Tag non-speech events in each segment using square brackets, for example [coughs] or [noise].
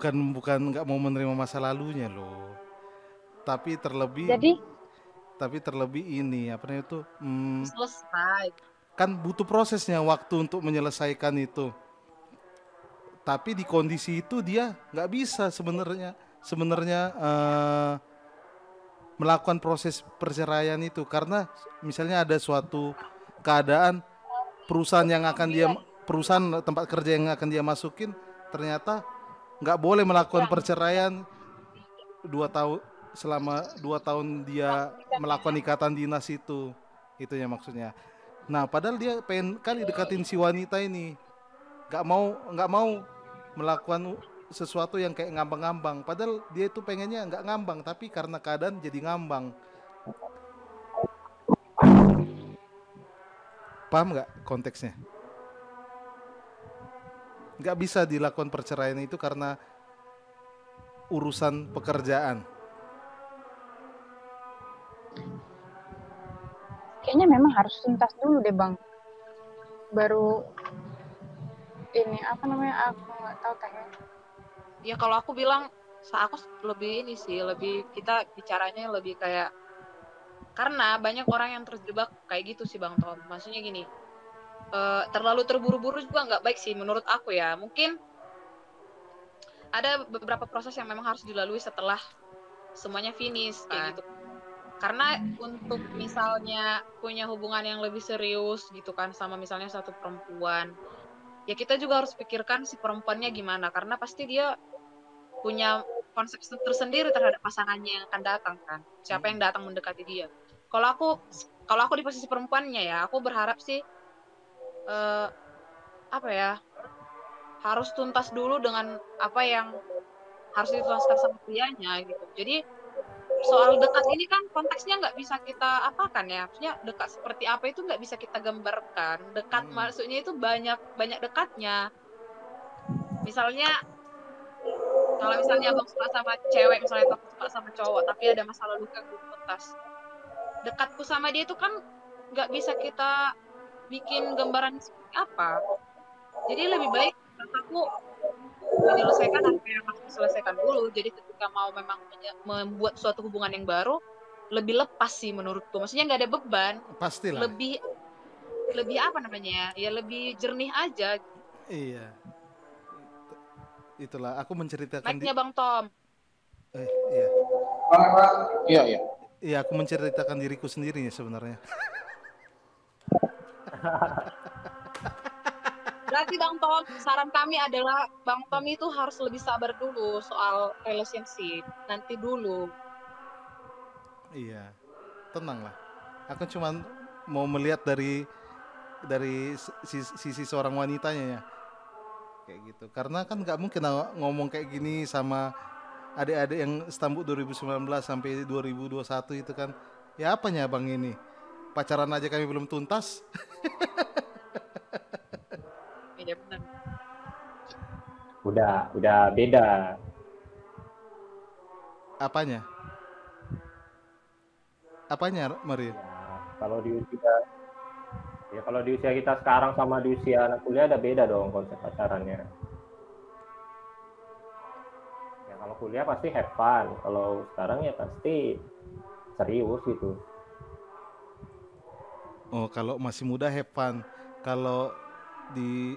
bukan bukan nggak mau menerima masa lalunya loh. Tapi terlebih Jadi? Tapi terlebih ini apa namanya itu hmm, selesai. kan butuh prosesnya waktu untuk menyelesaikan itu. Tapi di kondisi itu dia nggak bisa sebenarnya sebenarnya eh, melakukan proses perceraian itu. Karena misalnya ada suatu keadaan perusahaan yang akan dia perusahaan tempat kerja yang akan dia masukin ternyata nggak boleh melakukan perceraian dua tahun selama dua tahun dia melakukan ikatan dinas itu. Itu ya maksudnya. Nah padahal dia pengen kali dekatin si wanita ini. Nggak mau nggak mau melakukan sesuatu yang kayak ngambang-ngambang. Padahal dia itu pengennya nggak ngambang tapi karena keadaan jadi ngambang. Paham nggak konteksnya nggak bisa dilakukan perceraian itu karena urusan pekerjaan kayaknya memang harus tuntas dulu deh bang. Baru ini apa namanya aku nggak tahu kayaknya. ya kalau aku bilang aku lebih ini sih lebih kita bicaranya lebih kayak karena banyak orang yang terjebak kayak gitu sih bang Tom maksudnya gini eh, terlalu terburu-buru juga nggak baik sih menurut aku ya. Mungkin ada beberapa proses yang memang harus dilalui setelah semuanya finish kayak gitu. Karena untuk misalnya punya hubungan yang lebih serius gitu kan sama misalnya satu perempuan ya kita juga harus pikirkan si perempuannya gimana. Karena pasti dia punya konsep tersendiri terhadap pasangannya yang akan datang kan. Siapa yang datang mendekati dia. Kalau aku kalau aku di posisi perempuannya ya aku berharap sih eh, apa ya harus tuntas dulu dengan apa yang harus dituntaskan sama prianya gitu. Jadi soal dekat ini kan konteksnya nggak bisa kita apakan ya. Maksudnya dekat seperti apa itu nggak bisa kita gambarkan. Dekat Hmm. maksudnya itu banyak banyak dekatnya. Misalnya kalau misalnya abang suka sama cewek misalnya aku suka sama cowok tapi ada masa lalu yang belum tuntas dekatku sama dia itu kan nggak bisa kita bikin gambaran seperti apa? Jadi lebih baik kataku menyelesaikan apa yang harus diselesaikan dulu. Jadi ketika mau memang membuat suatu hubungan yang baru lebih lepas sih menurutku. Maksudnya nggak ada beban. Pastilah. Lebih lebih apa namanya ya? Ya lebih jernih aja. Iya. Itulah aku menceritakan di, naiknya bang Tom. Eh, iya. Iya, iya. iya aku menceritakan diriku sendiri ya sebenarnya [laughs] Berarti Bang Tom, saran kami adalah Bang Tom itu harus lebih sabar dulu soal relationship. Nanti dulu. Iya, tenang lah. Aku cuman mau melihat dari dari si- sisi seorang wanitanya ya, kayak gitu. Karena kan nggak mungkin ng- ngomong kayak gini sama adik-adik yang Stambuk 2019 sampai 2021 itu kan. Ya apanya bang ini? Pacaran aja kami belum tuntas. Iya benar. Udah, udah beda. Apanya? Apanya Maria? Ya, kalau di usia ya kalau di usia kita sekarang sama di usia anak kuliah ada beda dong konsep pacarannya. Ya kalau kuliah pasti have fun, kalau sekarang ya pasti serius gitu. Oh kalau masih muda have fun. Kalau di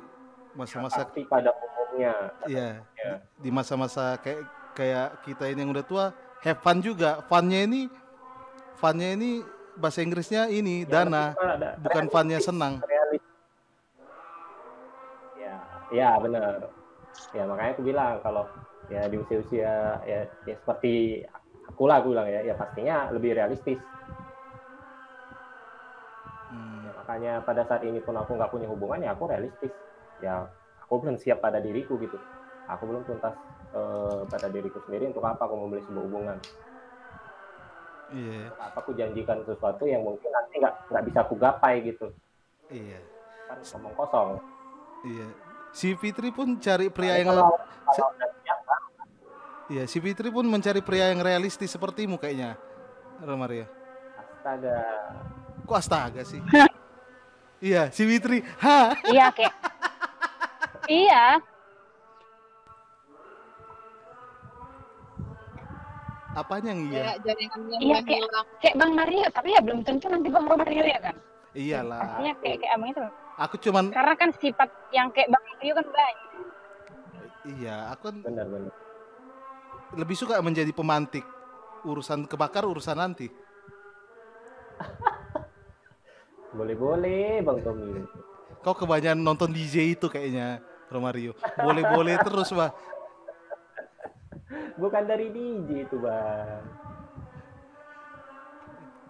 masa-masa Pasti pada umumnya. Iya. Ya. Di masa-masa kayak kayak kita ini yang udah tua, have fun juga. Funnya ini, funnya ini bahasa Inggrisnya ini Ya, dana, bukan funnya senang. Ya, ya benar. Ya makanya aku bilang kalau ya di usia-usia ya, ya seperti aku lah aku bilang ya, ya pastinya lebih realistis. Makanya pada saat ini pun aku nggak punya hubungan ya aku realistis. Ya aku belum siap pada diriku gitu. Aku belum tuntas eh, pada diriku sendiri untuk apa aku memilih sebuah hubungan. Iya, Untuk apa aku janjikan sesuatu yang mungkin nanti nggak nggak bisa aku gapai gitu. iya, Kan ngomong kosong. iya. Si Fitri pun cari pria Tapi yang kalau, kalau udah siap Iya, si Fitri pun mencari pria yang realistis sepertimu kayaknya. Romaria. astaga. Kok astaga sih? [laughs] iya, si Fitri. Ha. Iya kayak iya Apanya yang iya? Jaringannya Iya, kayak-. Kayak Bang Mario, tapi ya belum tentu nanti Bang Romario ya kan? Iyalah. Pastinya kayak kayak abang itu. Aku cuman Karena kan sifat yang kayak Bang Mario kan banyak. iya, aku kan benar benar lebih suka menjadi pemantik. Urusan kebakar urusan nanti. [laughs] boleh boleh bang Tommy Kau kebanyakan nonton DJ itu kayaknya, Romario. Boleh-boleh [laughs] terus, Bah. bukan dari DJ itu bang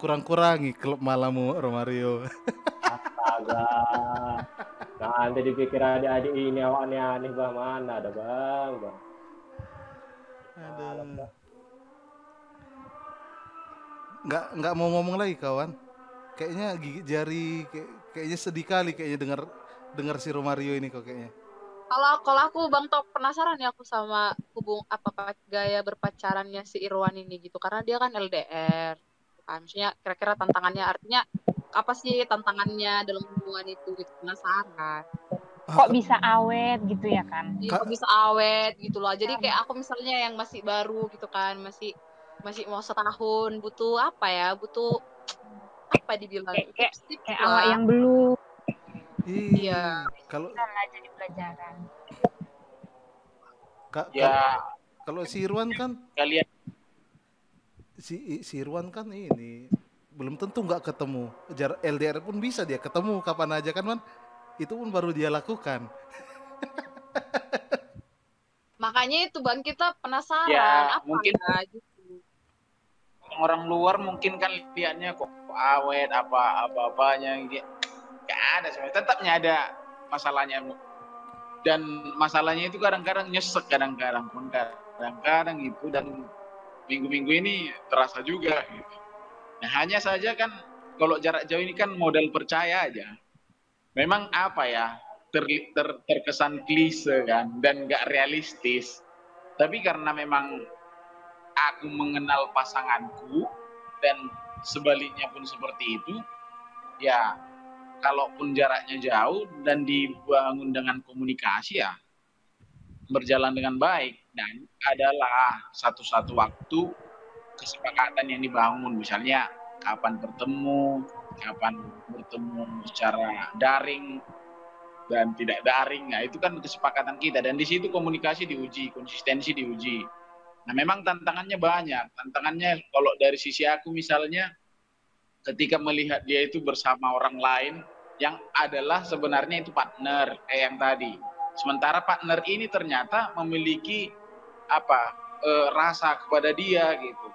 Kurang-kurangi klub malammu, Romario. astaga nanti dipikir adik-adik ini awak aneh-aneh bang mana ada bang bang Aduh. Nggak nggak mau ngomong lagi kawan. Kayaknya gigi jari kayak, kayaknya sedih kali kayaknya dengar dengar si Romario ini kok kayaknya. Kalau kalau aku Bang Top penasaran ya aku sama hubung apa apa gaya berpacarannya si Irwan ini gitu karena dia kan LDR. Kan maksudnya kira-kira tantangannya artinya apa sih tantangannya dalam hubungan itu gitu penasaran. Kok bisa awet gitu ya kan? Iya, Kak- kok bisa awet gitu loh. Jadi kayak aku misalnya yang masih baru gitu kan, masih masih mau setahun butuh apa ya? Butuh apa dibilang? Kayak- kayak- Kayak lah. awak yang belum Iya. Kalau lah jadi pelajaran. ka- Ya kalau- kalau si Irwan kan kalian si si Irwan kan ini belum tentu nggak ketemu. Jar LDR pun bisa dia ketemu kapan aja kan, Man. Itu pun baru dia lakukan. [laughs] Makanya itu Bang kita penasaran Ya, apa mungkin- ya gitu. Orang luar mungkin kan lihatnya kok awet apa apa apanya gitu. Gak ada sebenarnya. Tetapnya ada masalahnya. Dan masalahnya itu kadang-kadang nyesek kadang-kadang pun kadang-kadang itu dan minggu-minggu ini terasa juga gitu. Nah, hanya saja kan kalau jarak jauh ini kan modal percaya aja. Memang apa ya ter- ter- terkesan klise kan dan gak realistis. Tapi karena memang aku mengenal pasanganku dan sebaliknya pun seperti itu, ya kalaupun jaraknya jauh dan dibangun dengan komunikasi ya berjalan dengan baik dan adalah satu-satu waktu kesepakatan yang dibangun misalnya kapan bertemu, kapan bertemu secara daring dan tidak daring. Nah, itu kan kesepakatan kita dan di situ komunikasi diuji, konsistensi diuji. Nah, memang tantangannya banyak. Tantangannya kalau dari sisi aku misalnya ketika melihat dia itu bersama orang lain yang adalah sebenarnya itu partner kayak yang tadi. Sementara partner ini ternyata memiliki apa eh, rasa kepada dia gitu.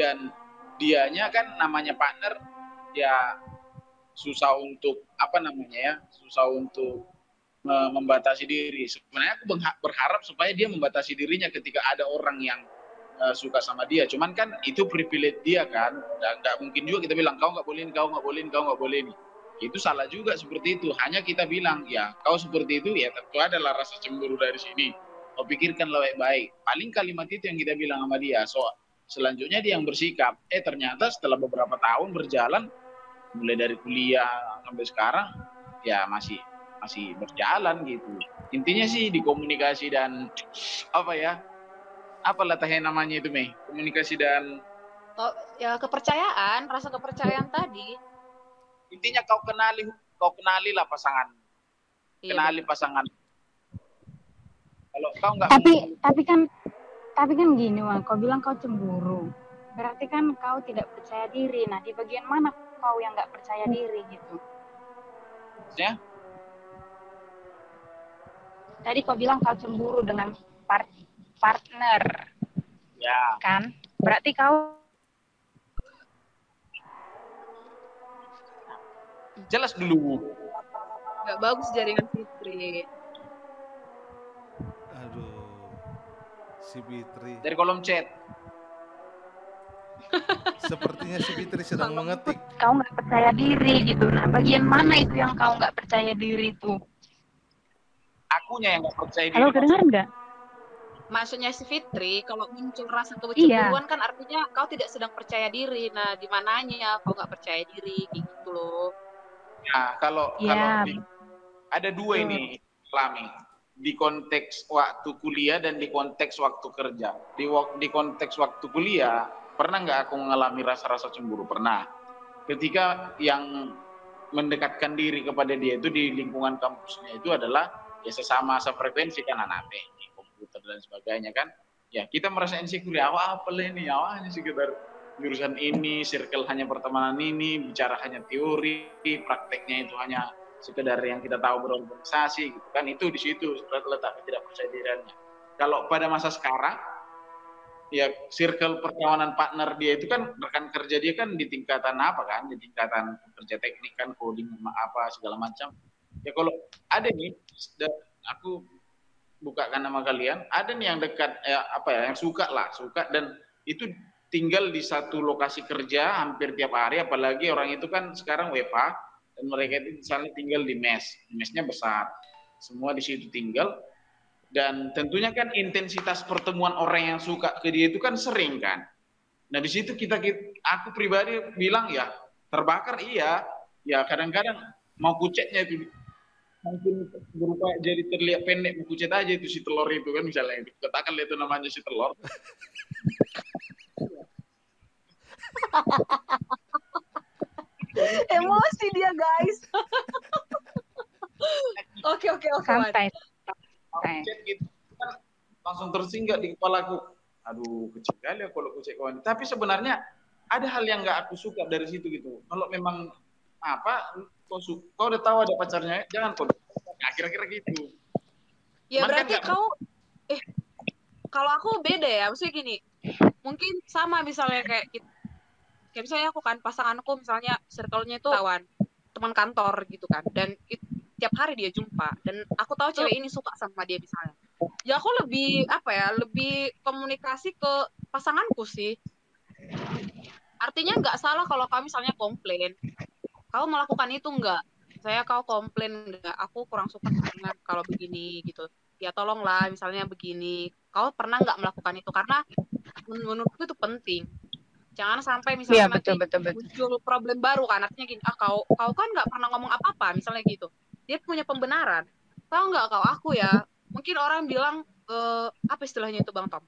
Dan dianya kan namanya partner ya susah untuk apa namanya ya susah untuk membatasi diri. Sebenarnya aku berharap supaya dia membatasi dirinya ketika ada orang yang eh, suka sama dia. Cuman kan itu privilege dia kan. Dan nggak mungkin juga kita bilang kau nggak boleh ini kau nggak boleh ini kau nggak boleh ini. Itu salah juga seperti itu. Hanya kita bilang ya kau seperti itu ya tentu adalah rasa cemburu dari sini. Kau pikirkan baik-baik. Paling kalimat itu yang kita bilang sama dia so selanjutnya dia yang bersikap eh ternyata setelah beberapa tahun berjalan mulai dari kuliah sampai sekarang ya masih masih berjalan gitu intinya sih di komunikasi dan apa ya apa latahnya namanya itu Mei komunikasi dan Tau- ya kepercayaan, rasa kepercayaan tadi. intinya kau kenali kau kenali lah pasangan Iya, kenali pasangan kalau kau nggak Tapi tapi kan tapi kan gini Wang, kau bilang kau cemburu. Berarti kan kau tidak percaya diri. Nah, di bagian mana kau yang nggak percaya diri gitu? Ya. Tadi kau bilang kau cemburu dengan part partner, ya kan? Berarti kau jelas dulu nggak bagus jaringan Fitri. Aduh. Si Fitri. dari kolom chat [laughs] Sepertinya si Fitri sedang mengetik. kau nggak percaya diri gitu. Nah, bagian mana itu yang kau nggak percaya diri itu? Akunya yang nggak percaya diri Halo, kedengar nggak? Maksudnya si Fitri, kalau muncul rasa Iya. kecemburuan kan artinya kau tidak sedang percaya diri. Nah, di mananya kau nggak percaya diri, kayak gitu loh. Nah, kalau Iya. kalau di- ada dua Betul. ini Lami di konteks waktu kuliah dan di konteks waktu kerja. Di di konteks waktu kuliah pernah nggak aku mengalami rasa-rasa cemburu pernah ketika yang mendekatkan diri kepada dia itu di lingkungan kampusnya itu adalah ya sesama sefrekuensi kan anak teknik komputer dan sebagainya kan. Ya kita merasa insecure. Ya apa apa ini? Awalnya sekedar jurusan ini circle hanya pertemanan ini bicara hanya teori prakteknya itu hanya sekedar yang kita tahu berorganisasi gitu kan. Itu di situ letak ketidakpercayaan. Kalau pada masa sekarang ya circle perkawanan partner dia itu kan rekan kerja dia kan di tingkatan apa kan? Di tingkatan kerja teknik kan coding apa segala macam ya kalau ada nih aku bukakan nama kalian ada nih yang dekat ya, apa ya yang suka lah suka dan itu tinggal di satu lokasi kerja hampir tiap hari apalagi orang itu kan sekarang WFA dan mereka itu misalnya tinggal di mes mesnya besar semua di situ tinggal dan tentunya kan intensitas pertemuan orang yang suka ke dia itu kan sering kan. Nah di situ kita, aku pribadi bilang ya terbakar iya, ya kadang-kadang mau kucetnya itu mungkin berupa jadi terlihat pendek mau kucet aja itu si telur itu kan misalnya. Itu katakan itu namanya si telur. [laughs] Emosi dia guys. [laughs] Oke oke oke. Santai. Gitu. Kan langsung tersinggah di kepalaku aduh kecil kali ya kalau kucek kawan. Tapi sebenarnya ada hal yang nggak aku suka dari situ gitu. Kalau memang apa? Kau kau udah tahu ada pacarnya? Jangan kau nah, kira-kira gitu. Ya Cuman kan berarti kan kau eh kalau aku beda ya. Maksudnya gini mungkin sama misalnya kayak kayak misalnya aku kan pasanganku misalnya circle-nya itu kawan teman kantor gitu kan. Dan it, tiap hari dia jumpa. Dan aku tahu cewek ini suka sama dia misalnya. Ya aku lebih apa ya lebih komunikasi ke pasanganku sih. Artinya nggak salah kalau kami misalnya komplain kau melakukan itu nggak? Saya kau komplain nggak? Aku kurang suka dengan kalau begini gitu. Ya tolonglah misalnya begini. Kau pernah nggak melakukan itu? Karena menurutku itu penting. Jangan sampai misalnya ya, betul, nanti betul, betul. muncul problem baru kan. Artinya gini ah kau kau kan nggak pernah ngomong apa apa misalnya gitu. Dia punya pembenaran. Tahu nggak kau? Aku ya mungkin orang bilang uh, apa istilahnya itu bang Tom?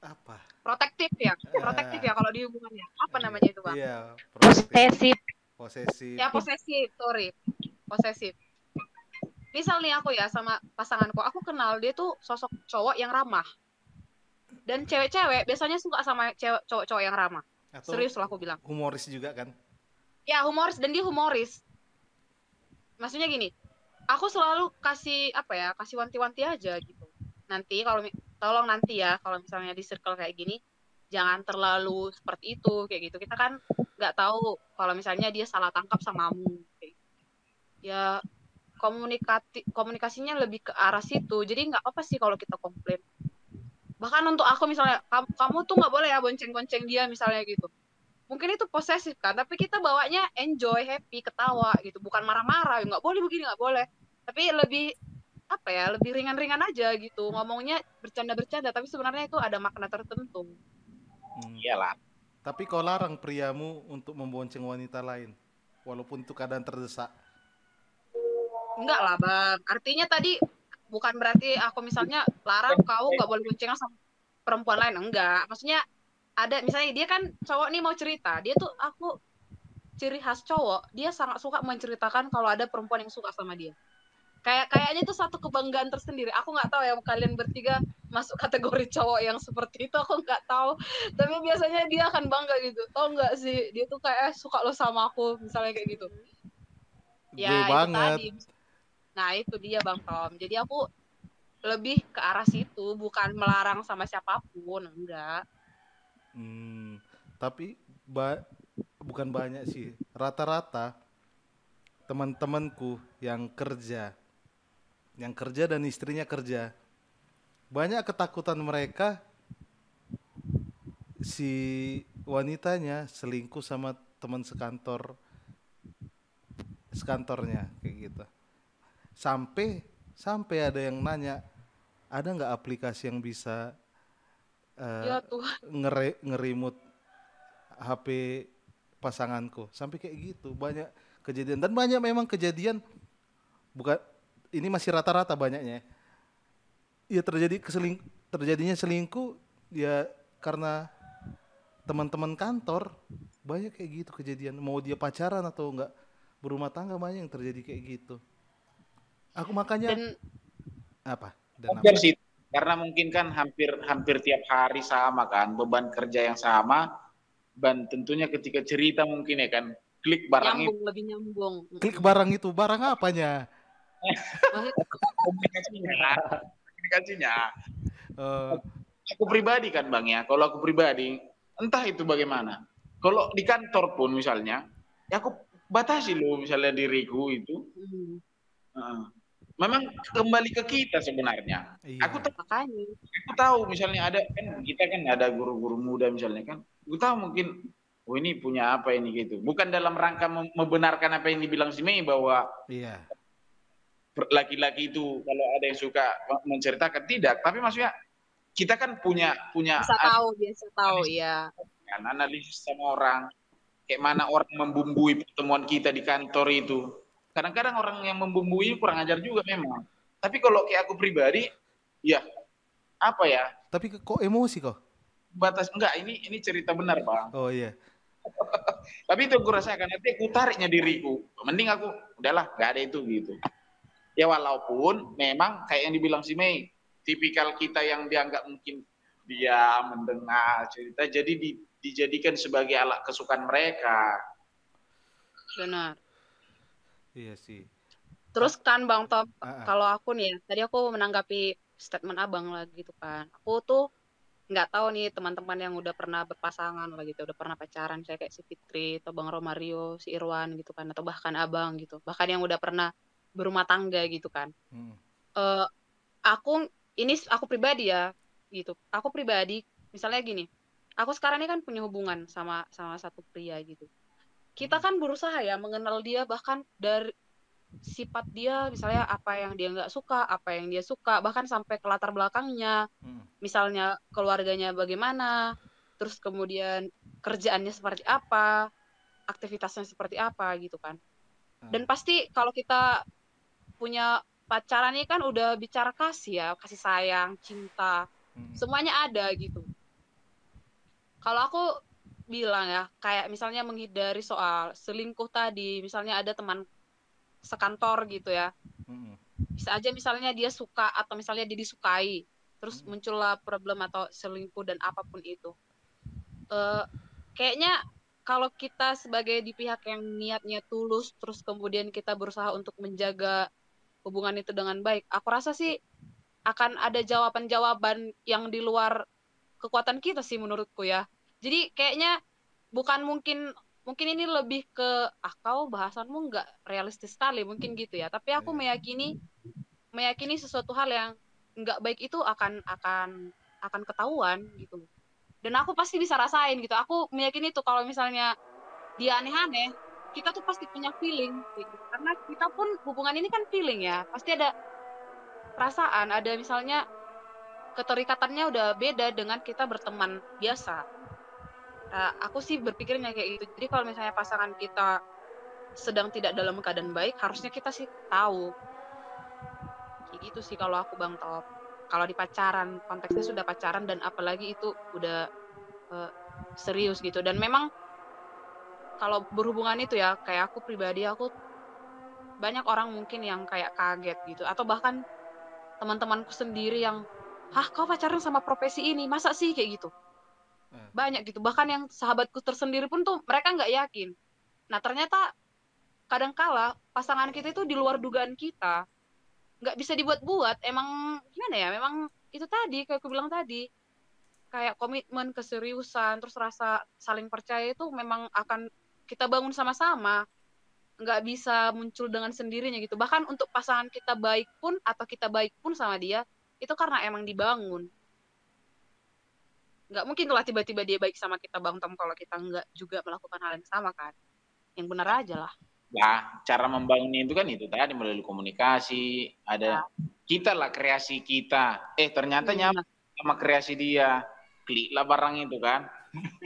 Apa? Protektif ya? Eh. protektif ya kalau di hubungannya. Apa namanya itu bang? Iya, posesif posesif. Ya posesif sorry. Posesif. Misal nih aku ya sama pasanganku aku kenal dia tuh sosok cowok yang ramah. Dan cewek-cewek biasanya suka sama cewek cowok-cowok yang ramah. Atau serius lah aku bilang. humoris juga kan? Ya humoris dan dia humoris. Maksudnya gini aku selalu kasih apa ya kasih wanti-wanti aja gitu. Nanti kalau tolong nanti ya kalau misalnya di circle kayak gini jangan terlalu seperti itu kayak gitu. Kita kan nggak tahu kalau misalnya dia salah tangkap sama kamu gitu. ya komunikasi komunikasinya lebih ke arah situ. Jadi nggak apa sih kalau kita komplain. Bahkan untuk aku misalnya kamu, kamu tuh nggak boleh ya bonceng-bonceng dia misalnya gitu. Mungkin itu posesif kan tapi kita bawanya enjoy happy ketawa gitu. Bukan marah-marah nggak boleh begini nggak boleh. Tapi lebih apa ya lebih ringan-ringan aja gitu. Ngomongnya bercanda-bercanda tapi sebenarnya itu ada makna tertentu hmm. iyalah. Tapi kau larang priamu untuk membonceng wanita lain walaupun itu keadaan terdesak. Enggak lah bang. Artinya tadi bukan berarti aku misalnya larang kau nggak boleh bonceng sama perempuan lain enggak. Maksudnya ada misalnya dia kan cowok nih mau cerita dia tuh aku ciri khas cowok dia sangat suka menceritakan kalau ada perempuan yang suka sama dia kayak kayaknya itu satu kebanggaan tersendiri. Aku nggak tahu ya kalian bertiga masuk kategori cowok yang seperti itu aku nggak tahu. Tapi biasanya dia akan bangga gitu. Tau nggak sih? Dia tuh kayak eh, suka lo sama aku misalnya kayak gitu. Ya Gue itu banget. tadi. Nah itu dia bang Tom. Jadi aku lebih ke arah situ bukan melarang sama siapa pun enggak. Hmm, tapi ba bukan banyak sih. Rata-rata teman-temanku yang kerja, yang kerja dan istrinya kerja, banyak ketakutan mereka si wanitanya selingkuh sama teman sekantor sekantornya kayak gitu. Sampai sampai ada yang nanya, ada nggak aplikasi yang bisa uh, ya ngere ngerimut HP pasanganku? Sampai kayak gitu banyak kejadian. Dan banyak memang kejadian bukan ini masih rata-rata banyaknya. Ya terjadi keseling terjadinya selingkuh ya karena teman-teman kantor banyak kayak gitu kejadian. Mau dia pacaran atau enggak berumah tangga banyak yang terjadi kayak gitu. Aku makanya Dan apa? Dan Wajar apa? sih karena mungkin kan hampir hampir tiap hari sama kan beban kerja yang sama dan tentunya ketika cerita mungkin ya kan klik barang itu. nyambung lebih nyambung. klik barang itu barang apanya komunikasinya. Komunikasinya Eh, aku pribadi kan bang ya. Kalau aku pribadi entah itu bagaimana. Kalau di kantor pun misalnya ya aku batasi loh misalnya diriku itu. Heeh. memang kembali ke kita sebenarnya. Iya. aku tahu aku tahu misalnya ada kan kita kan ada guru-guru muda misalnya kan. Aku tahu mungkin oh ini punya apa ini gitu. Bukan dalam rangka mem- membenarkan apa yang dibilang si Mei bahwa iya laki-laki itu kalau ada yang suka menceritakan tidak. Tapi maksudnya kita kan punya punya Bisa tahu, biasa tahu, ya. kan analisis sama orang. Kayak mana orang membumbui pertemuan kita di kantor itu. Kadang-kadang orang yang membumbui kurang ajar juga memang. Tapi kalau kayak aku pribadi ya apa ya? Tapi ke- kok emosi kok? Batas enggak ini ini cerita benar bang. Oh iya. [laughs] Tapi itu aku rasakan nanti aku tariknya diriku. Mending aku udahlah nggak ada itu gitu ya walaupun memang kayak yang dibilang si Mei tipikal kita yang dianggap mungkin dia mendengar cerita jadi di- dijadikan sebagai alat kesukaan mereka Benar. iya sih Terus kan Bang Tom, Ah, ah. kalau aku nih, ya, tadi aku menanggapi statement Abang lah gitu kan. Aku tuh nggak tahu nih teman-teman yang udah pernah berpasangan lah gitu, udah pernah pacaran, saya kayak si Fitri atau Bang Romario, si Irwan gitu kan, atau bahkan Abang gitu, bahkan yang udah pernah berumah tangga gitu kan. Hmm. eh aku ini aku pribadi ya gitu. Aku pribadi misalnya gini. Aku sekarang ini kan punya hubungan sama sama satu pria gitu. Kita kan berusaha ya mengenal dia bahkan dari sifat dia misalnya apa yang dia nggak suka, apa yang dia suka, bahkan sampai ke latar belakangnya, Hmm. misalnya keluarganya bagaimana, terus kemudian kerjaannya seperti apa, aktivitasnya seperti apa gitu kan. Dan pasti kalau kita punya pacaran ini kan udah bicara kasih ya, kasih sayang, cinta, Hmm. semuanya ada gitu. Kalau aku bilang ya, kayak misalnya menghindari soal selingkuh tadi, misalnya ada teman sekantor gitu ya, Hmm. bisa aja misalnya dia suka atau misalnya dia disukai, terus Hmm. muncullah problem atau selingkuh dan apa pun itu. Eh, kayaknya kalau kita sebagai di pihak yang niatnya tulus, terus kemudian kita berusaha untuk menjaga hubungan itu dengan baik, aku rasa sih akan ada jawaban-jawaban yang di luar kekuatan kita sih menurutku ya. Jadi kayaknya bukan mungkin mungkin ini lebih ke ah kau bahasanmu nggak realistis sekali mungkin gitu ya. Tapi aku Iya. meyakini meyakini sesuatu hal yang nggak baik itu akan akan akan ketahuan gitu. Dan aku pasti bisa rasain gitu. Aku meyakini tuh kalau misalnya dia aneh-aneh, kita tuh pasti punya feeling gitu. Karena kita pun hubungan ini kan feeling ya. Pasti ada perasaan, ada misalnya keterikatannya udah beda dengan kita berteman biasa. Nah, aku sih berpikirnya kayak gitu. Jadi kalau misalnya pasangan kita sedang tidak dalam keadaan baik, harusnya kita sih tahu. Kayak gitu sih kalau aku Bang Top. Kalau di pacaran, konteksnya sudah pacaran dan apalagi itu udah eh, serius gitu. Dan memang kalau berhubungan itu ya, kayak aku pribadi aku banyak orang mungkin yang kayak kaget gitu. Atau bahkan teman-temanku sendiri yang hah kau pacaran sama profesi ini? Masa sih? Kayak gitu. Eh. banyak gitu. Bahkan yang sahabatku tersendiri pun tuh mereka nggak yakin. Nah ternyata kadangkala pasangan kita itu di luar dugaan kita nggak bisa dibuat-buat. Emang gimana ya? Memang itu tadi kayak aku bilang tadi kayak komitmen keseriusan terus rasa saling percaya itu memang akan kita bangun sama-sama nggak bisa muncul dengan sendirinya gitu bahkan untuk pasangan kita baik pun atau kita baik pun sama dia itu karena emang dibangun nggak mungkin lah tiba-tiba dia baik sama kita bang Tom kalau kita nggak juga melakukan hal yang sama kan yang benar aja lah Nah, cara membangunnya itu kan itu tadi melalui komunikasi, ada kita lah kreasi kita. Eh ternyata Hmm, nyampe sama kreasi dia. Klik lah barang itu kan.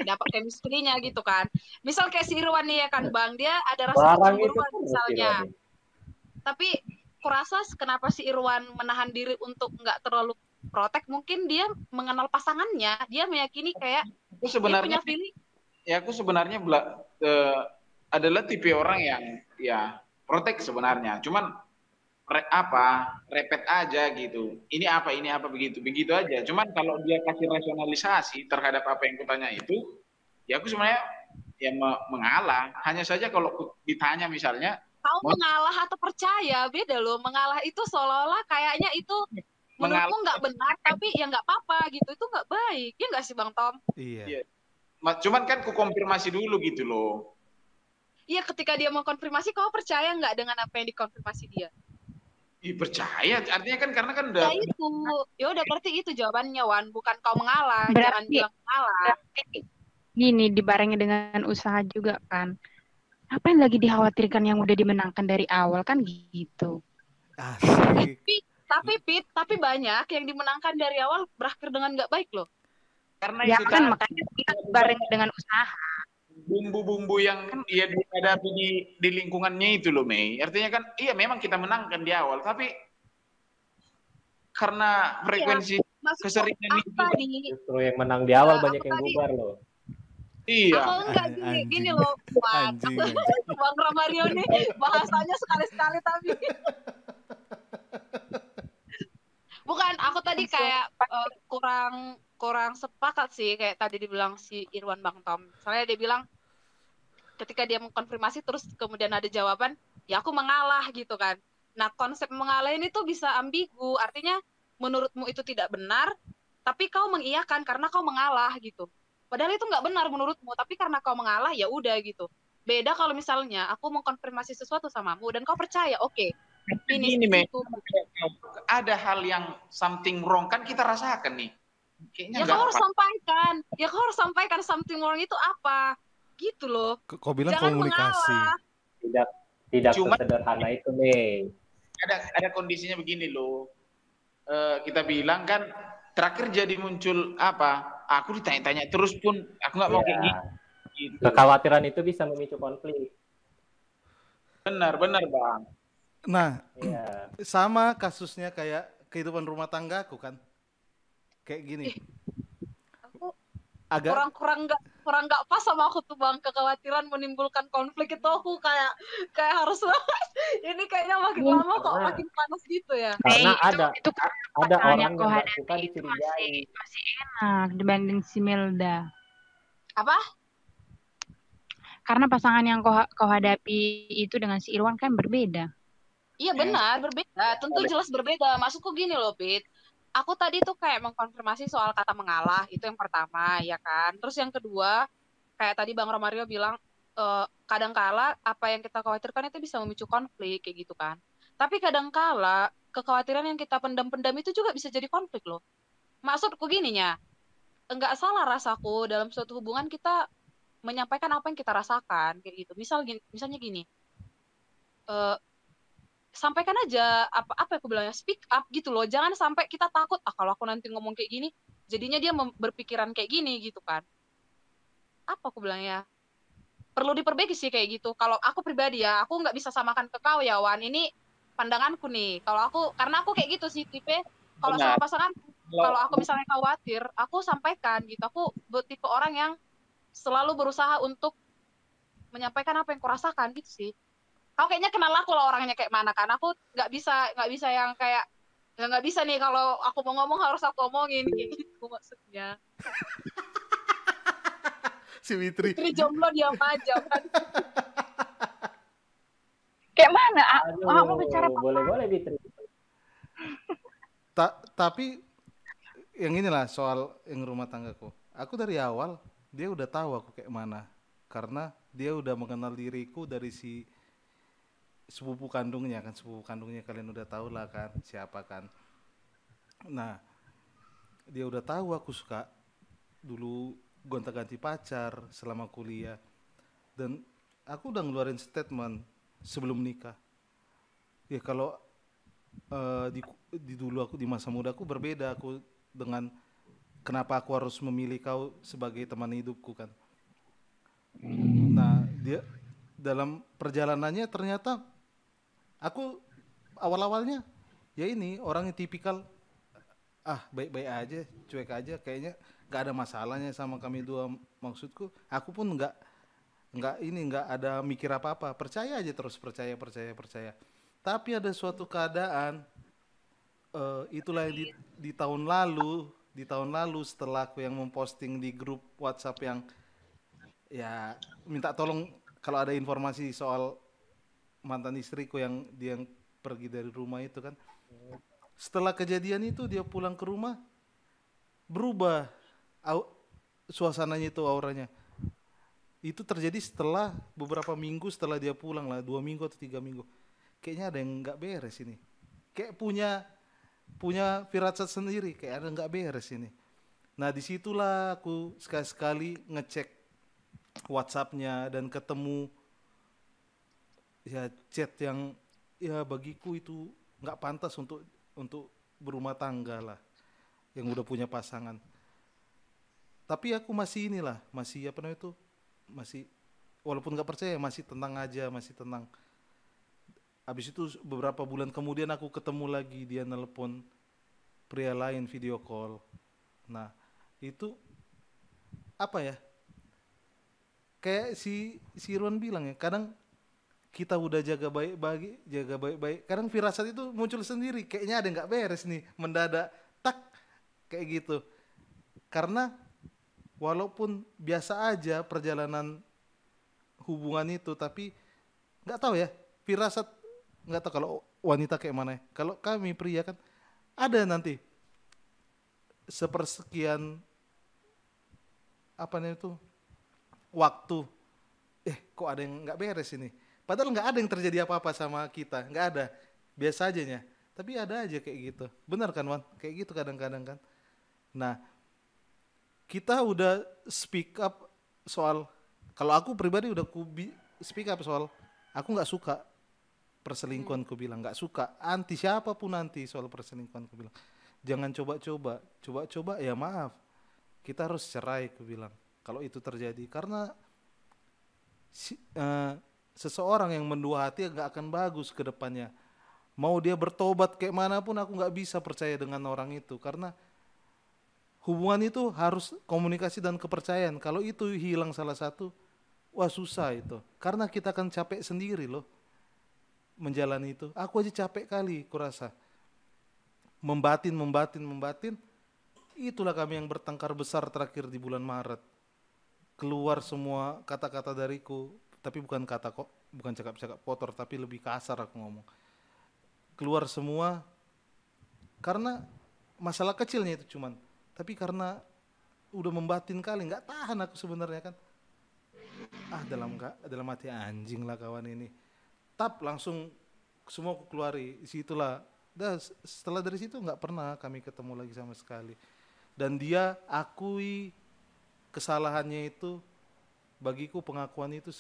Dapat chemistry-nya gitu kan. Misal kayak si Irwan nih ya kan bang dia ada rasa Barang itu kecemburuan misalnya. Istilahnya. tapi kurasa kenapa si Irwan menahan diri untuk nggak terlalu protek? Mungkin dia mengenal pasangannya. Dia meyakini kayak Aku dia sebenarnya punya feeling ya aku sebenarnya bela- eh, adalah tipe orang yang ya protek sebenarnya. Cuman re- apa repet aja gitu. Ini apa ini apa begitu begitu aja. Cuman kalau dia kasih rasionalisasi terhadap apa yang kutanya itu, ya aku sebenarnya ya me- mengalah. Hanya saja kalau ditanya misalnya, kau Mau- mengalah atau percaya beda loh mengalah itu seolah-olah kayaknya itu menurutmu nggak benar tapi ya nggak apa-apa gitu itu nggak baik ya nggak sih bang Tom Iya. Iya. ma- cuman kan ku konfirmasi dulu gitu loh. iya ketika dia mau konfirmasi kau percaya nggak dengan apa yang dikonfirmasi dia Ih, percaya artinya kan karena kan ya udah itu ya udah berarti itu jawabannya Wan bukan kau mengalah Berarti- jangan bilang mengalah Berarti gini dibarengi dengan usaha juga kan. Apa yang lagi dikhawatirkan yang udah dimenangkan dari awal kan gitu. Asik. tapi tapi Pit tapi banyak yang dimenangkan dari awal berakhir dengan nggak baik loh karena Ya itu kan makanya kita barengi dengan usaha. Bumbu-bumbu yang ia dihadapi di, di lingkungannya itu loh Mei. Artinya kan iya memang kita menangkan di awal tapi karena frekuensi maksudku Keseringan itu. tadi Justru yang menang di awal banyak yang bubar loh. iya aku enggak gini gini loh aku Bang Ramario nih bahasanya sekali-sekali tapi [laughs] bukan aku tadi kayak eh, kurang kurang sepakat sih kayak tadi dibilang si Irwan Bang Tom. Soalnya dia bilang ketika dia mengkonfirmasi terus kemudian ada jawaban ya aku mengalah gitu kan. Nah konsep mengalah ini tuh bisa ambigu. Artinya menurutmu itu tidak benar tapi kau mengiyakan karena kau mengalah gitu. Padahal itu nggak benar menurutmu tapi karena kau mengalah ya udah gitu. Beda kalau misalnya aku mengkonfirmasi sesuatu samamu dan kau percaya oke. ini Gini, Mei. itu ada hal yang something wrong kan kita rasakan nih kayaknya ya kau harus apa sampaikan ya kau harus sampaikan something wrong itu apa gitu loh K- Kau bilang Jangan komunikasi. mengalah. Tidak tidak Cuma- sesederhana itu, Mei. ada ada kondisinya begini loh Eh, kita bilang kan terakhir jadi muncul apa aku ditanya-tanya terus pun aku nggak mau kayak Ya, gitu gitu. kekhawatiran itu bisa memicu konflik. benar benar bang Nah, Iya. [clears throat] sama kasusnya kayak kehidupan rumah tanggaku kan. Kayak gini. aku Agak kurang kurang nggak kurang nggak pas sama aku tuh bang kekhawatiran menimbulkan konflik itu aku kayak kayak harus [laughs] ini kayaknya makin Iya, lama kok makin panas gitu ya Karena Eh, itu- ada itu ada pasangan orang yang suka itu dicurigai. masih masih enak dibanding si Melda. apa Karena pasangan yang kau, kau hadapi itu dengan si Irwan kan berbeda. Iya Ya. benar, berbeda. Tentu jelas berbeda. Maksudku gini loh, Pit. Aku tadi tuh kayak mengkonfirmasi soal kata mengalah, itu yang pertama, ya kan. Terus yang kedua, kayak tadi Bang Romario bilang, eh, kadangkala apa yang kita khawatirkan itu bisa memicu konflik, kayak gitu kan. Tapi kadangkala kekhawatiran yang kita pendam-pendam itu juga bisa jadi konflik loh. Maksudku gininya, enggak salah rasaku dalam suatu hubungan kita menyampaikan apa yang kita rasakan, kayak gitu. Misal gini, misalnya gini, eh, sampaikan aja apa apa aku bilangnya speak up gitu loh. Jangan sampai kita takut ah kalau aku nanti ngomong kayak gini jadinya dia berpikiran kayak gini gitu kan. Apa aku bilangnya? Perlu diperbaiki sih kayak gitu. Kalau aku pribadi ya aku nggak bisa samakan ke kau ya Wan. Ini pandanganku nih. Kalau aku karena aku kayak gitu sih tipe. Kalau sama pasangan kalau aku misalnya khawatir aku sampaikan gitu. Aku tipe orang yang selalu berusaha untuk menyampaikan apa yang kurasakan gitu sih kau kayaknya kenal aku lah orangnya kayak mana kan aku nggak bisa nggak bisa yang kayak ya nggak bisa nih kalau aku mau ngomong harus aku omongin kayak gitu [laughs] maksudnya [laughs] si Witri. Istri jomblo diam aja kan Kayak mana? Ah, Aduh, ah, mau bicara apa? boleh-boleh Bitri. Ta- tapi yang inilah soal yang rumah tanggaku. Aku dari awal dia udah tahu aku kayak mana karena dia udah mengenal diriku dari si sepupu kandungnya kan sepupu kandungnya kalian udah tahu lah kan siapa kan. Nah dia udah tahu aku suka dulu gonta-ganti pacar selama kuliah dan aku udah ngeluarin statement sebelum nikah. Ya kalau eh, di, di dulu aku di masa muda aku berbeda aku dengan kenapa aku harus memilih kau sebagai teman hidupku kan. Nah, dia dalam perjalanannya ternyata aku awal-awalnya ya ini orang yang tipikal ah baik-baik aja cuek aja kayaknya nggak ada masalahnya sama kami dua maksudku. Aku pun nggak nggak ini nggak ada mikir apa-apa. Percaya aja terus percaya percaya percaya. Tapi ada suatu keadaan eh, itulah yang di, di tahun lalu di tahun lalu setelah aku yang memposting di grup WhatsApp yang ya minta tolong kalau ada informasi soal mantan istriku yang dia yang pergi dari rumah itu kan. Setelah kejadian itu dia pulang ke rumah berubah au- suasananya itu auranya. Itu terjadi setelah beberapa minggu setelah dia pulang lah dua minggu atau tiga minggu. Kayaknya ada yang nggak beres ini. Kayak punya punya firasat sendiri kayak ada nggak beres ini. Nah di situlah aku sekali sekali ngecek WhatsAppnya dan ketemu ya chat yang ya bagiku itu nggak pantas untuk untuk berumah tangga lah yang udah punya pasangan. Tapi aku masih inilah masih apa namanya itu masih walaupun nggak percaya masih tenang aja masih tenang. Habis itu beberapa bulan kemudian aku ketemu lagi dia nelpon pria lain video call. Nah itu apa ya? Kayak si si Irwan bilang ya kadang kita udah jaga baik-baik jaga baik-baik. Kadang firasat itu muncul sendiri. Kayaknya ada nggak beres nih mendadak tak kayak gitu. Karena walaupun biasa aja perjalanan hubungan itu tapi nggak tahu ya firasat nggak tahu kalau wanita kayak mana ya. kalau kami pria kan ada nanti sepersekian apa namanya itu waktu. Eh kok ada yang nggak beres ini padahal nggak ada yang terjadi apa-apa sama kita nggak ada. Biasa aja nya. Tapi ada aja kayak gitu. Benar kan Wan? Kayak gitu kadang-kadang kan. Nah kita udah speak up soal kalau aku pribadi udah ku speak up soal aku nggak suka perselingkuhan ku bilang. Nggak suka. Anti siapa pun nanti soal perselingkuhan ku bilang. Jangan coba-coba. Coba-coba ya maaf. Kita harus cerai ku bilang. Kalau itu terjadi. Karena si- eh, seseorang yang mendua hati nggak akan bagus ke depannya. Mau dia bertobat kayak mana pun aku nggak bisa percaya dengan orang itu. Karena hubungan itu harus komunikasi dan kepercayaan. Kalau itu hilang salah satu wah susah itu. Karena kita akan capek sendiri loh menjalani itu. Aku aja capek kali kurasa. Membatin membatin membatin. Itulah kami yang bertengkar besar terakhir di bulan Maret. Keluar semua kata-kata dariku tapi bukan kata kok bukan cakap-cakap kotor tapi lebih kasar aku ngomong. Keluar semua karena masalah kecilnya itu cuman. Tapi karena udah membatin kali nggak tahan aku sebenarnya kan. Ah dalam ka- dalam hati anjing lah kawan ini. Tap langsung semua aku keluari. Situlah dah setelah dari situ nggak pernah kami ketemu lagi sama sekali. Dan dia akui kesalahannya itu bagiku pengakuan itu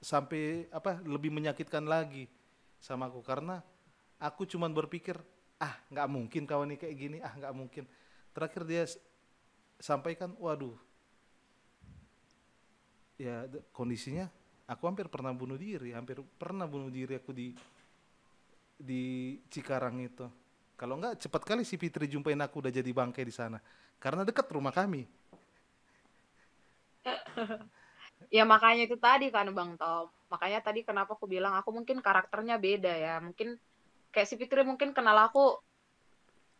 sampai apa lebih menyakitkan lagi sama aku. Karena aku cuman berpikir ah nggak mungkin kawan ini kayak gini ah nggak mungkin. Terakhir dia sampaikan waduh ya kondisinya aku hampir pernah bunuh diri hampir pernah bunuh diri aku di di Cikarang itu. Kalau nggak cepat kali si Fitri jumpain aku udah jadi bangkai di sana. Karena dekat rumah kami [laughs] Ya makanya itu tadi kan Bang Tom. Makanya tadi kenapa aku bilang aku mungkin karakternya beda ya. Mungkin kayak si Fitri mungkin kenal aku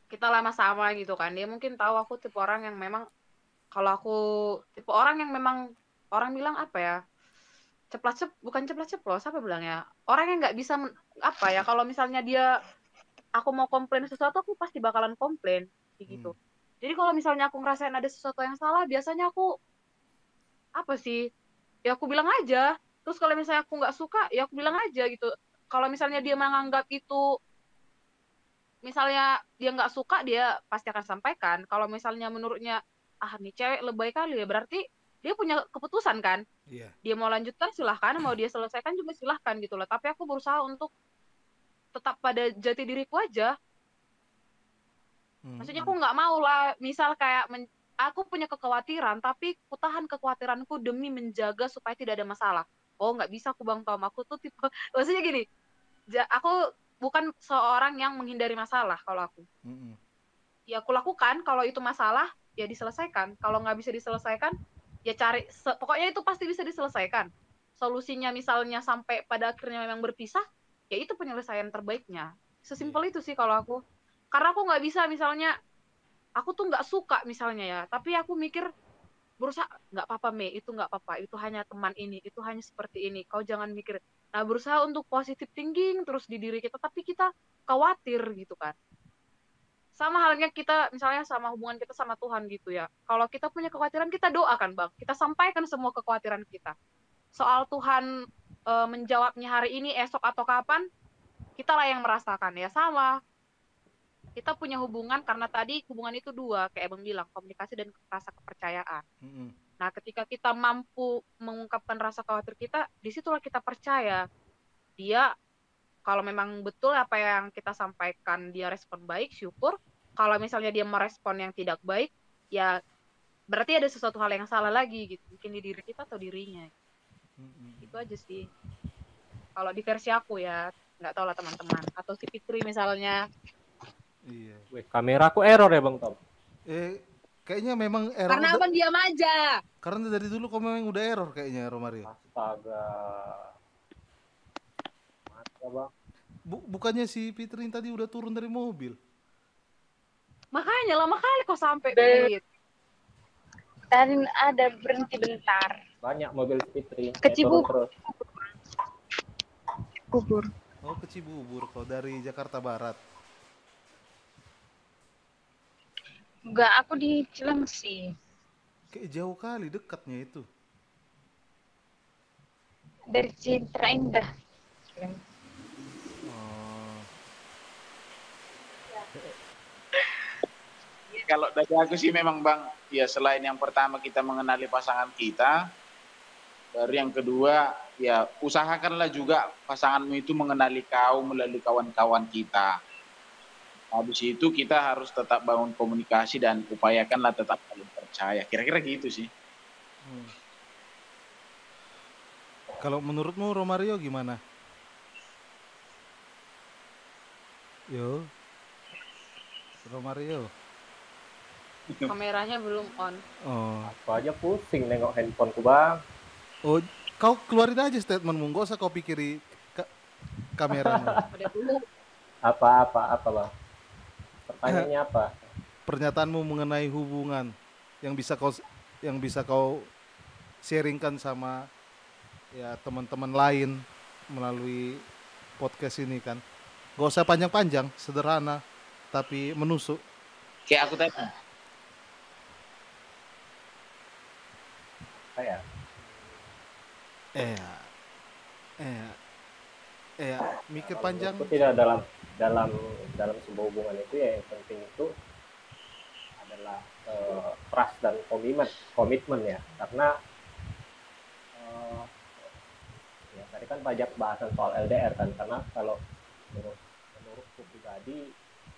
kita lama sama gitu kan. Dia mungkin tahu aku tipe orang yang memang kalau aku tipe orang yang memang orang bilang apa ya? Ceplas cep bukan ceplas ceplos apa bilang ya? Orang yang nggak bisa men- apa ya kalau misalnya dia aku mau komplain sesuatu aku pasti bakalan komplain gitu. Hmm. Jadi kalau misalnya aku ngerasain ada sesuatu yang salah, biasanya aku apa sih ya aku bilang aja. Terus kalau misalnya aku nggak suka ya aku bilang aja gitu. Kalau misalnya dia menganggap itu misalnya dia nggak suka dia pasti akan sampaikan. Kalau misalnya menurutnya ah nih cewek lebay kali ya berarti dia punya keputusan kan? Iya. Dia mau lanjutkan silahkan. Mau dia selesaikan juga silahkan gitu loh. Tapi aku berusaha untuk tetap pada jati diriku aja. Hmm, Maksudnya aku nggak mau lah, misal kayak men- aku punya kekhawatiran, tapi aku tahan kekhawatiranku demi menjaga supaya tidak ada masalah. Oh nggak bisa aku bang Tom, aku tuh tipe, [laughs] maksudnya gini, aku bukan seorang yang menghindari masalah kalau aku. Mm-mm. ya aku lakukan kalau itu masalah ya diselesaikan. Kalau nggak bisa diselesaikan ya cari se- pokoknya itu pasti bisa diselesaikan. Solusinya misalnya sampai pada akhirnya memang berpisah ya itu penyelesaian terbaiknya. Sesimpel itu sih kalau aku. Karena aku nggak bisa misalnya aku tuh nggak suka misalnya ya tapi aku mikir berusaha nggak apa-apa me itu nggak apa-apa itu hanya teman ini itu hanya seperti ini. Kau jangan mikir nah berusaha untuk positif thinking terus di diri kita tapi kita khawatir gitu kan. Sama halnya kita misalnya sama hubungan kita sama Tuhan gitu ya. Kalau kita punya kekhawatiran kita doakan bang. Kita sampaikan semua kekhawatiran kita. Soal Tuhan e, menjawabnya hari ini esok atau kapan kita lah yang merasakan ya. Sama kita punya hubungan karena tadi hubungan itu dua kayak abang bilang komunikasi dan rasa kepercayaan Mm-mm. Nah, ketika kita mampu mengungkapkan rasa khawatir kita, di situlah kita percaya dia kalau memang betul apa yang kita sampaikan dia respon baik, syukur. Kalau misalnya dia merespon yang tidak baik, ya berarti ada sesuatu hal yang salah lagi gitu. Mungkin di diri kita atau dirinya. Mm-mm. Itu aja sih. Kalau di versi aku ya, nggak tahu lah teman-teman. Atau si Fitri misalnya. Iya. Wih, kameraku error ya Bang Tom. Eh, kayaknya memang error. Karena abang diam aja. karena dari dulu kau memang udah error kayaknya Romario. Astaga. Mata Bang. Bu- bukannya si Fitri tadi udah turun dari mobil? Makanya lama kali kok sampai. Tadi ada berhenti bentar. Banyak mobil Fitri. Terus. Kubur. Oh ke Cibubur kau dari Jakarta Barat. Enggak, aku di Cilengsi. Kayak jauh kali dekatnya itu. Dari Cintra Indah. Oh, Kalau dari aku sih memang bang, ya selain yang pertama kita mengenali pasangan kita, baru yang kedua ya usahakanlah juga pasanganmu itu mengenali kau melalui kawan-kawan kita. Habis itu kita harus tetap bangun komunikasi dan upayakanlah tetap saling percaya. Kira-kira gitu sih. hmm. Kalau menurutmu Romario gimana? Yo. Romario. Kameranya belum on. Oh. Aku aja pusing nengok handphoneku Bang. Oh, kau keluarin aja statementmu, gak usah kau pikiri ka- kameramu. Apa apa apa Bang? Pertanyaannya apa? Pernyataanmu mengenai hubungan yang bisa kau yang bisa kau sharingkan sama ya teman-teman lain melalui podcast ini kan. Gak usah panjang-panjang, sederhana tapi menusuk. Kayak aku tadi. Saya. Eh, eh, eh, mikir Kalau panjang. menurutku tidak dalam dalam dalam sebuah hubungan itu ya yang penting itu adalah eh, trust dan komitmen komitmen ya. Karena eh, ya tadi kan banyak bahasan soal LDR kan karena kalau menurut menurutku pribadi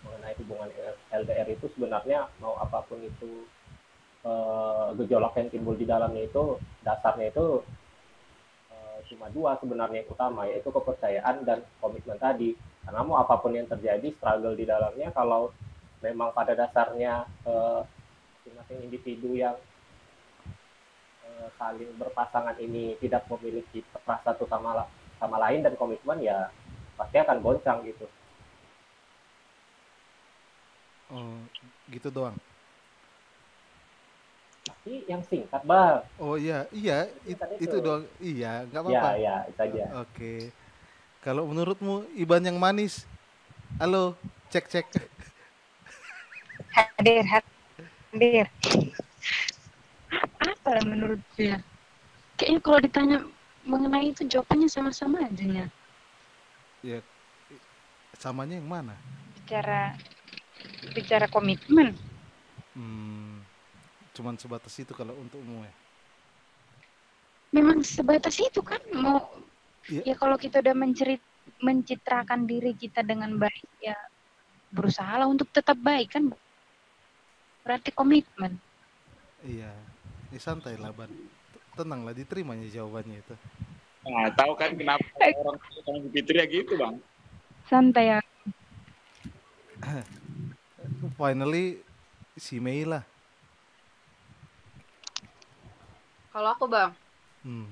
mengenai hubungan LDR itu sebenarnya mau apa pun itu eh, gejolak yang timbul di dalamnya itu dasarnya itu eh, cuma dua sebenarnya yang utama yaitu kepercayaan dan komitmen tadi karena mau apa pun yang terjadi struggle di dalamnya kalau memang pada dasarnya eh, masing-masing individu yang eh, saling berpasangan ini tidak memiliki trust satu sama sama lain dan komitmen ya pasti akan goncang gitu Oh, gitu doang. tapi yang singkat bang Oh iya, iya, it- itu. itu. doang. Iya, nggak ya apa-apa. ya itu aja Oke. Kalau menurutmu Iban yang manis? Halo, cek cek. Hadir, hadir. Apa lah menurut dia? Kayaknya kalau ditanya mengenai itu jawabannya sama-sama aja nya. Ya, samanya yang mana? Bicara bicara komitmen. Hmm, cuman sebatas itu kalau untukmu ya. Memang sebatas itu kan mau Iya. ya kalau kita udah mencerit mencitrakan diri kita dengan baik ya berusahalah untuk tetap baik kan berarti komitmen. Iya, ya santai lah Ban. Tenanglah, diterimanya jawabannya itu. Nah, tahu kan kenapa orang sama si Fitri ya gitu bang. Santai ya. [coughs] Finally si Mei lah. Kalau aku bang, Hmm.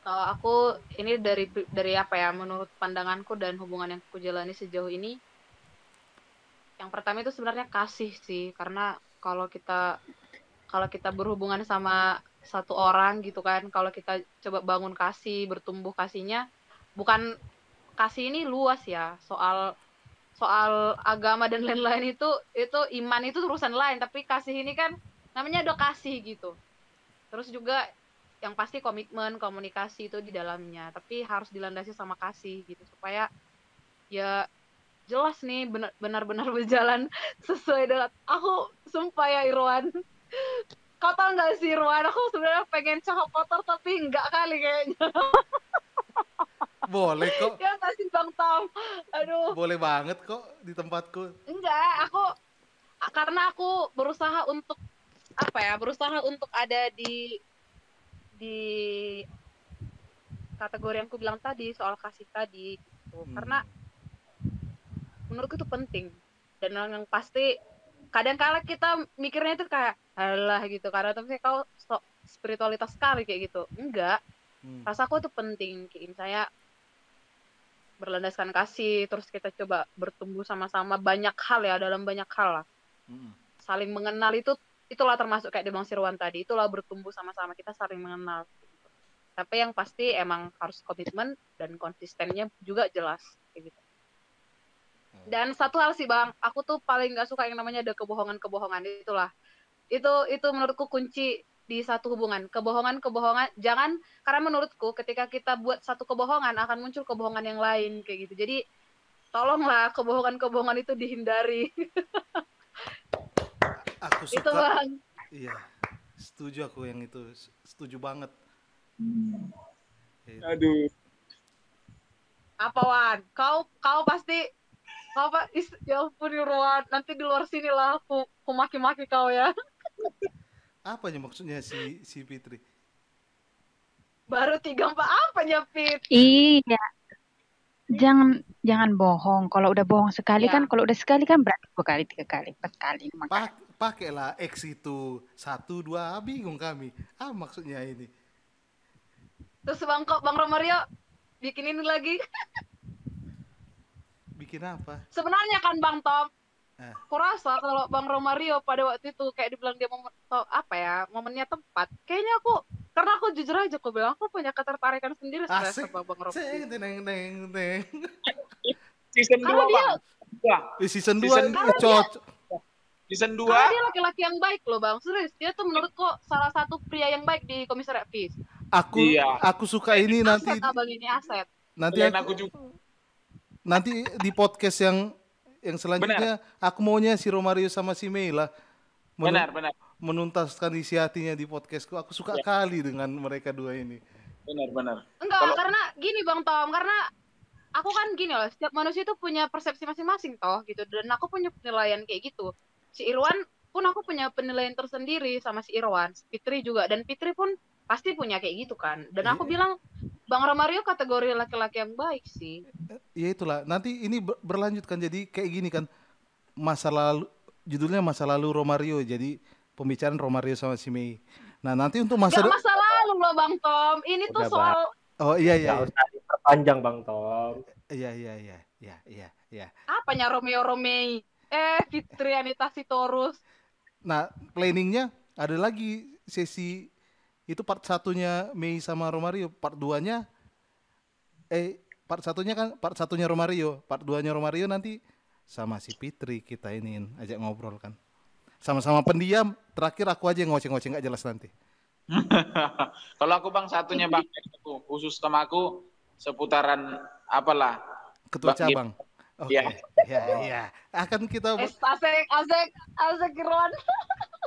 Kalau aku ini dari dari apa ya menurut pandanganku dan hubungan yang aku jalani sejauh ini yang pertama itu sebenarnya kasih sih. Karena kalau kita kalau kita berhubungan sama satu orang gitu kan kalau kita coba bangun kasih bertumbuh kasihnya bukan kasih ini luas ya. Soal soal agama dan lain-lain itu itu iman itu urusan lain. Tapi kasih ini kan namanya udah kasih gitu. Terus juga yang pasti komitmen komunikasi itu di dalamnya. Tapi harus dilandasi sama kasih gitu supaya ya jelas nih benar- benar-benar [laughs] berjalan sesuai dengan aku sumpah ya Irwan. Kau tau gak sih Irwan? Aku sebenarnya pengen cakap kotor tapi enggak kali kayaknya. Boleh kok. ya nggak sih Bang Tom aduh. Boleh banget kok di tempatku. enggak aku karena aku berusaha untuk apa ya berusaha untuk ada di di kategori yang aku bilang tadi soal kasih tadi gitu. Hmm. karena menurutku itu penting dan yang pasti kadang kala kita mikirnya itu kayak alah gitu karena tapi kau sok spiritualitas sekali kayak gitu enggak Hmm. rasaku itu penting kayak saya berlandaskan kasih terus kita coba bertumbuh sama-sama banyak hal ya dalam banyak hal lah Hmm. saling mengenal itu itulah termasuk kayak Bang Sirwan tadi itulah bertumbuh sama-sama kita saling mengenal. Tapi yang pasti emang harus komitmen dan konsistennya juga jelas kayak gitu. Dan satu hal sih bang aku tuh paling nggak suka yang namanya ada kebohongan-kebohongan itulah. Itu itu menurutku kunci di satu hubungan. Kebohongan-kebohongan jangan karena menurutku ketika kita buat satu kebohongan akan muncul kebohongan yang lain kayak gitu. Jadi tolonglah kebohongan-kebohongan itu dihindari [laughs] Aku itu suka. bang Iya. Setuju aku yang itu. Setuju banget. Itu. Aduh. apa Wan kau kau pasti kau apa is, ya ampun Irwan nanti di luar sini lah aku aku maki-maki kau ya Apanya maksudnya si si Fitri? baru tiga empat apa Fit Iya. Jangan jangan bohong. Kalau udah bohong sekali Iya. kan, kalau udah sekali kan berarti dua kali, tiga kali, empat kali. lima kali. Pak pakailah X itu satu dua bingung kami. Ah maksudnya ini. terus bang kok bang Romario bikin ini lagi [laughs] Bikin apa? sebenarnya kan bang Tom Eh. kurasa kalau bang Romario pada waktu itu kayak dibilang dia momen apa ya momennya tepat kayaknya aku karena aku jujur aja aku bilang aku punya ketertarikan sendiri Asik. sama bang Romario Ceng, teneng, teneng, teneng. Season 2, Karena dia Bang. Wah, Di season 2 Season cocok. Season 2 karena dia laki-laki yang baik loh bang serius dia tuh menurutku salah satu pria yang baik di komisariat FIS Aku Iya. aku suka ini nanti aset abang ini aset nanti aku, aku juga. nanti di podcast yang yang selanjutnya aku maunya si Romario sama si Mei lah menu- Benar, benar. menuntaskan isi hatinya di podcastku. Aku suka Iya. kali dengan mereka dua ini. Benar, benar. Enggak, Kalau- karena gini Bang Tom, karena aku kan gini loh, setiap manusia itu punya persepsi masing-masing toh gitu dan aku punya penilaian kayak gitu. Si Irwan pun aku punya penilaian tersendiri sama si Irwan, Fitri juga dan Fitri pun pasti punya kayak gitu kan. Dan aku Iya. bilang Bang Romario kategori laki-laki yang baik sih. Ya itulah. Nanti ini ber- berlanjut kan jadi kayak gini kan. Masa lalu judulnya masa lalu Romario. Jadi pembicaraan Romario sama si Mei. Nah, nanti untuk masa Gak masa lalu loh Bang Tom. Ini tuh Udah, soal Oh iya iya. Nggak usah diperpanjang Bang Tom. Iya iya iya. Iya iya iya. apanya Romeo Romei. Eh, Fitri Anita Sitorus. Nah, planningnya ada lagi sesi itu part satunya Mei sama Romario, part 2-nya eh part satunya kan part satunya Romario, part 2-nya Romario nanti sama si Fitri kita ini ajak ngobrol kan. Sama-sama pendiam, terakhir aku aja yang ngoceng-ngoceng nggak jelas nanti. [laughs] Kalau aku bang satunya bang aku khusus sama aku seputaran apalah Ketua Bang, cabang. Oke. Iya. Iya, iya. Akan kita asik, asik, asik Irwan. [laughs]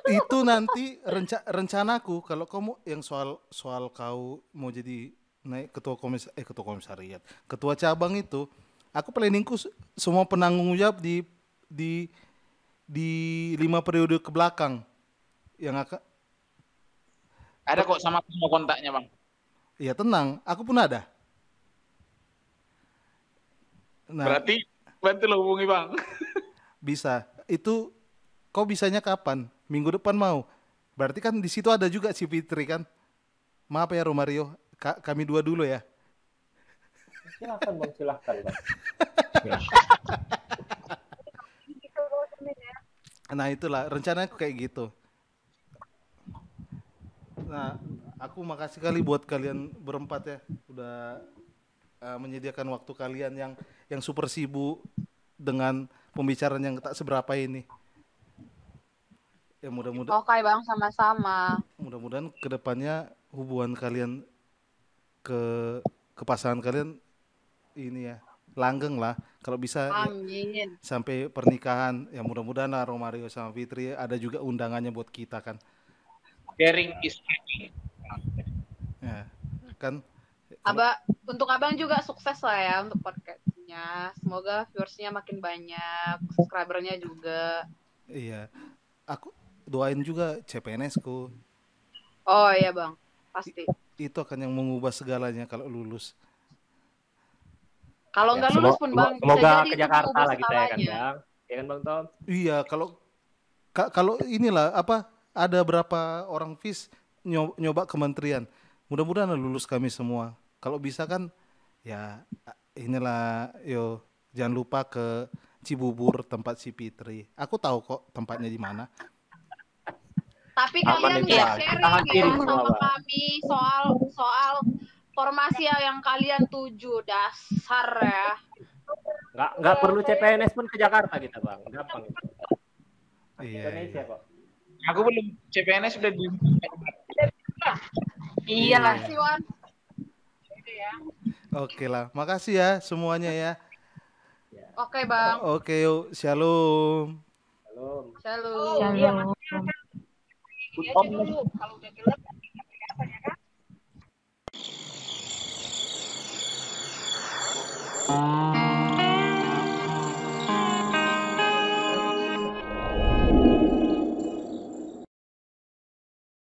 itu nanti renca rencanaku kalau kamu yang soal soal kau mau jadi naik ketua komis eh ketua komisariat ketua cabang itu aku planningku se- semua penanggung jawab di di di lima periode ke belakang yang akan ada kok sama semua kontaknya bang. ya tenang aku pun ada nah Berarti Bantu lo hubungi bang. Bisa. Itu kau bisanya kapan? Minggu depan mau. Berarti kan di situ ada juga si Fitri kan? Maaf ya Romario, Ka- kami dua dulu ya. Silahkan bang, silahkan bang. Nah itulah rencananya aku kayak gitu. Nah aku makasih kali buat kalian berempat ya udah uh, menyediakan waktu kalian yang yang super sibuk dengan pembicaraan yang tak seberapa ini. Ya mudah-mudahan Oke bang, sama-sama. mudah-mudahan ke depannya hubungan kalian ke ke pasangan kalian ini ya langgeng lah kalau bisa ya, Amin. sampai pernikahan ya mudah-mudahan lah Romario sama Fitri ada juga undangannya buat kita kan Sharing is caring. ya kan Aba, untuk abang juga sukses lah ya untuk podcastnya. Semoga viewersnya makin banyak, subscribernya juga. iya aku doain juga CPNS ku Oh iya bang, pasti. itu akan yang mengubah segalanya kalau lulus Kalau Ya, nggak lulus pun bang, semoga bisa jadi ke Jakarta lah kita ya kan bang. Ya kan bang Tom? iya kalau ka- kalau inilah apa ada berapa orang FIS nyo- nyoba kementerian mudah-mudahan lulus kami semua kalau bisa kan ya inilah yo jangan lupa ke Cibubur tempat si Fitri aku tahu kok tempatnya di mana Tapi kalian nggak sharing ya sama kami soal soal formasi yang kalian tuju dasar ya. Nggak nggak perlu CPNS pun ke Jakarta kita bang, gampang iya, Indonesia iya. kok. Aku belum CPNS sudah di Iya lah sih Wan. Oke lah makasih ya semuanya ya Oke bang, oke yuk shalom Halo. shalom. Shalom. Oh.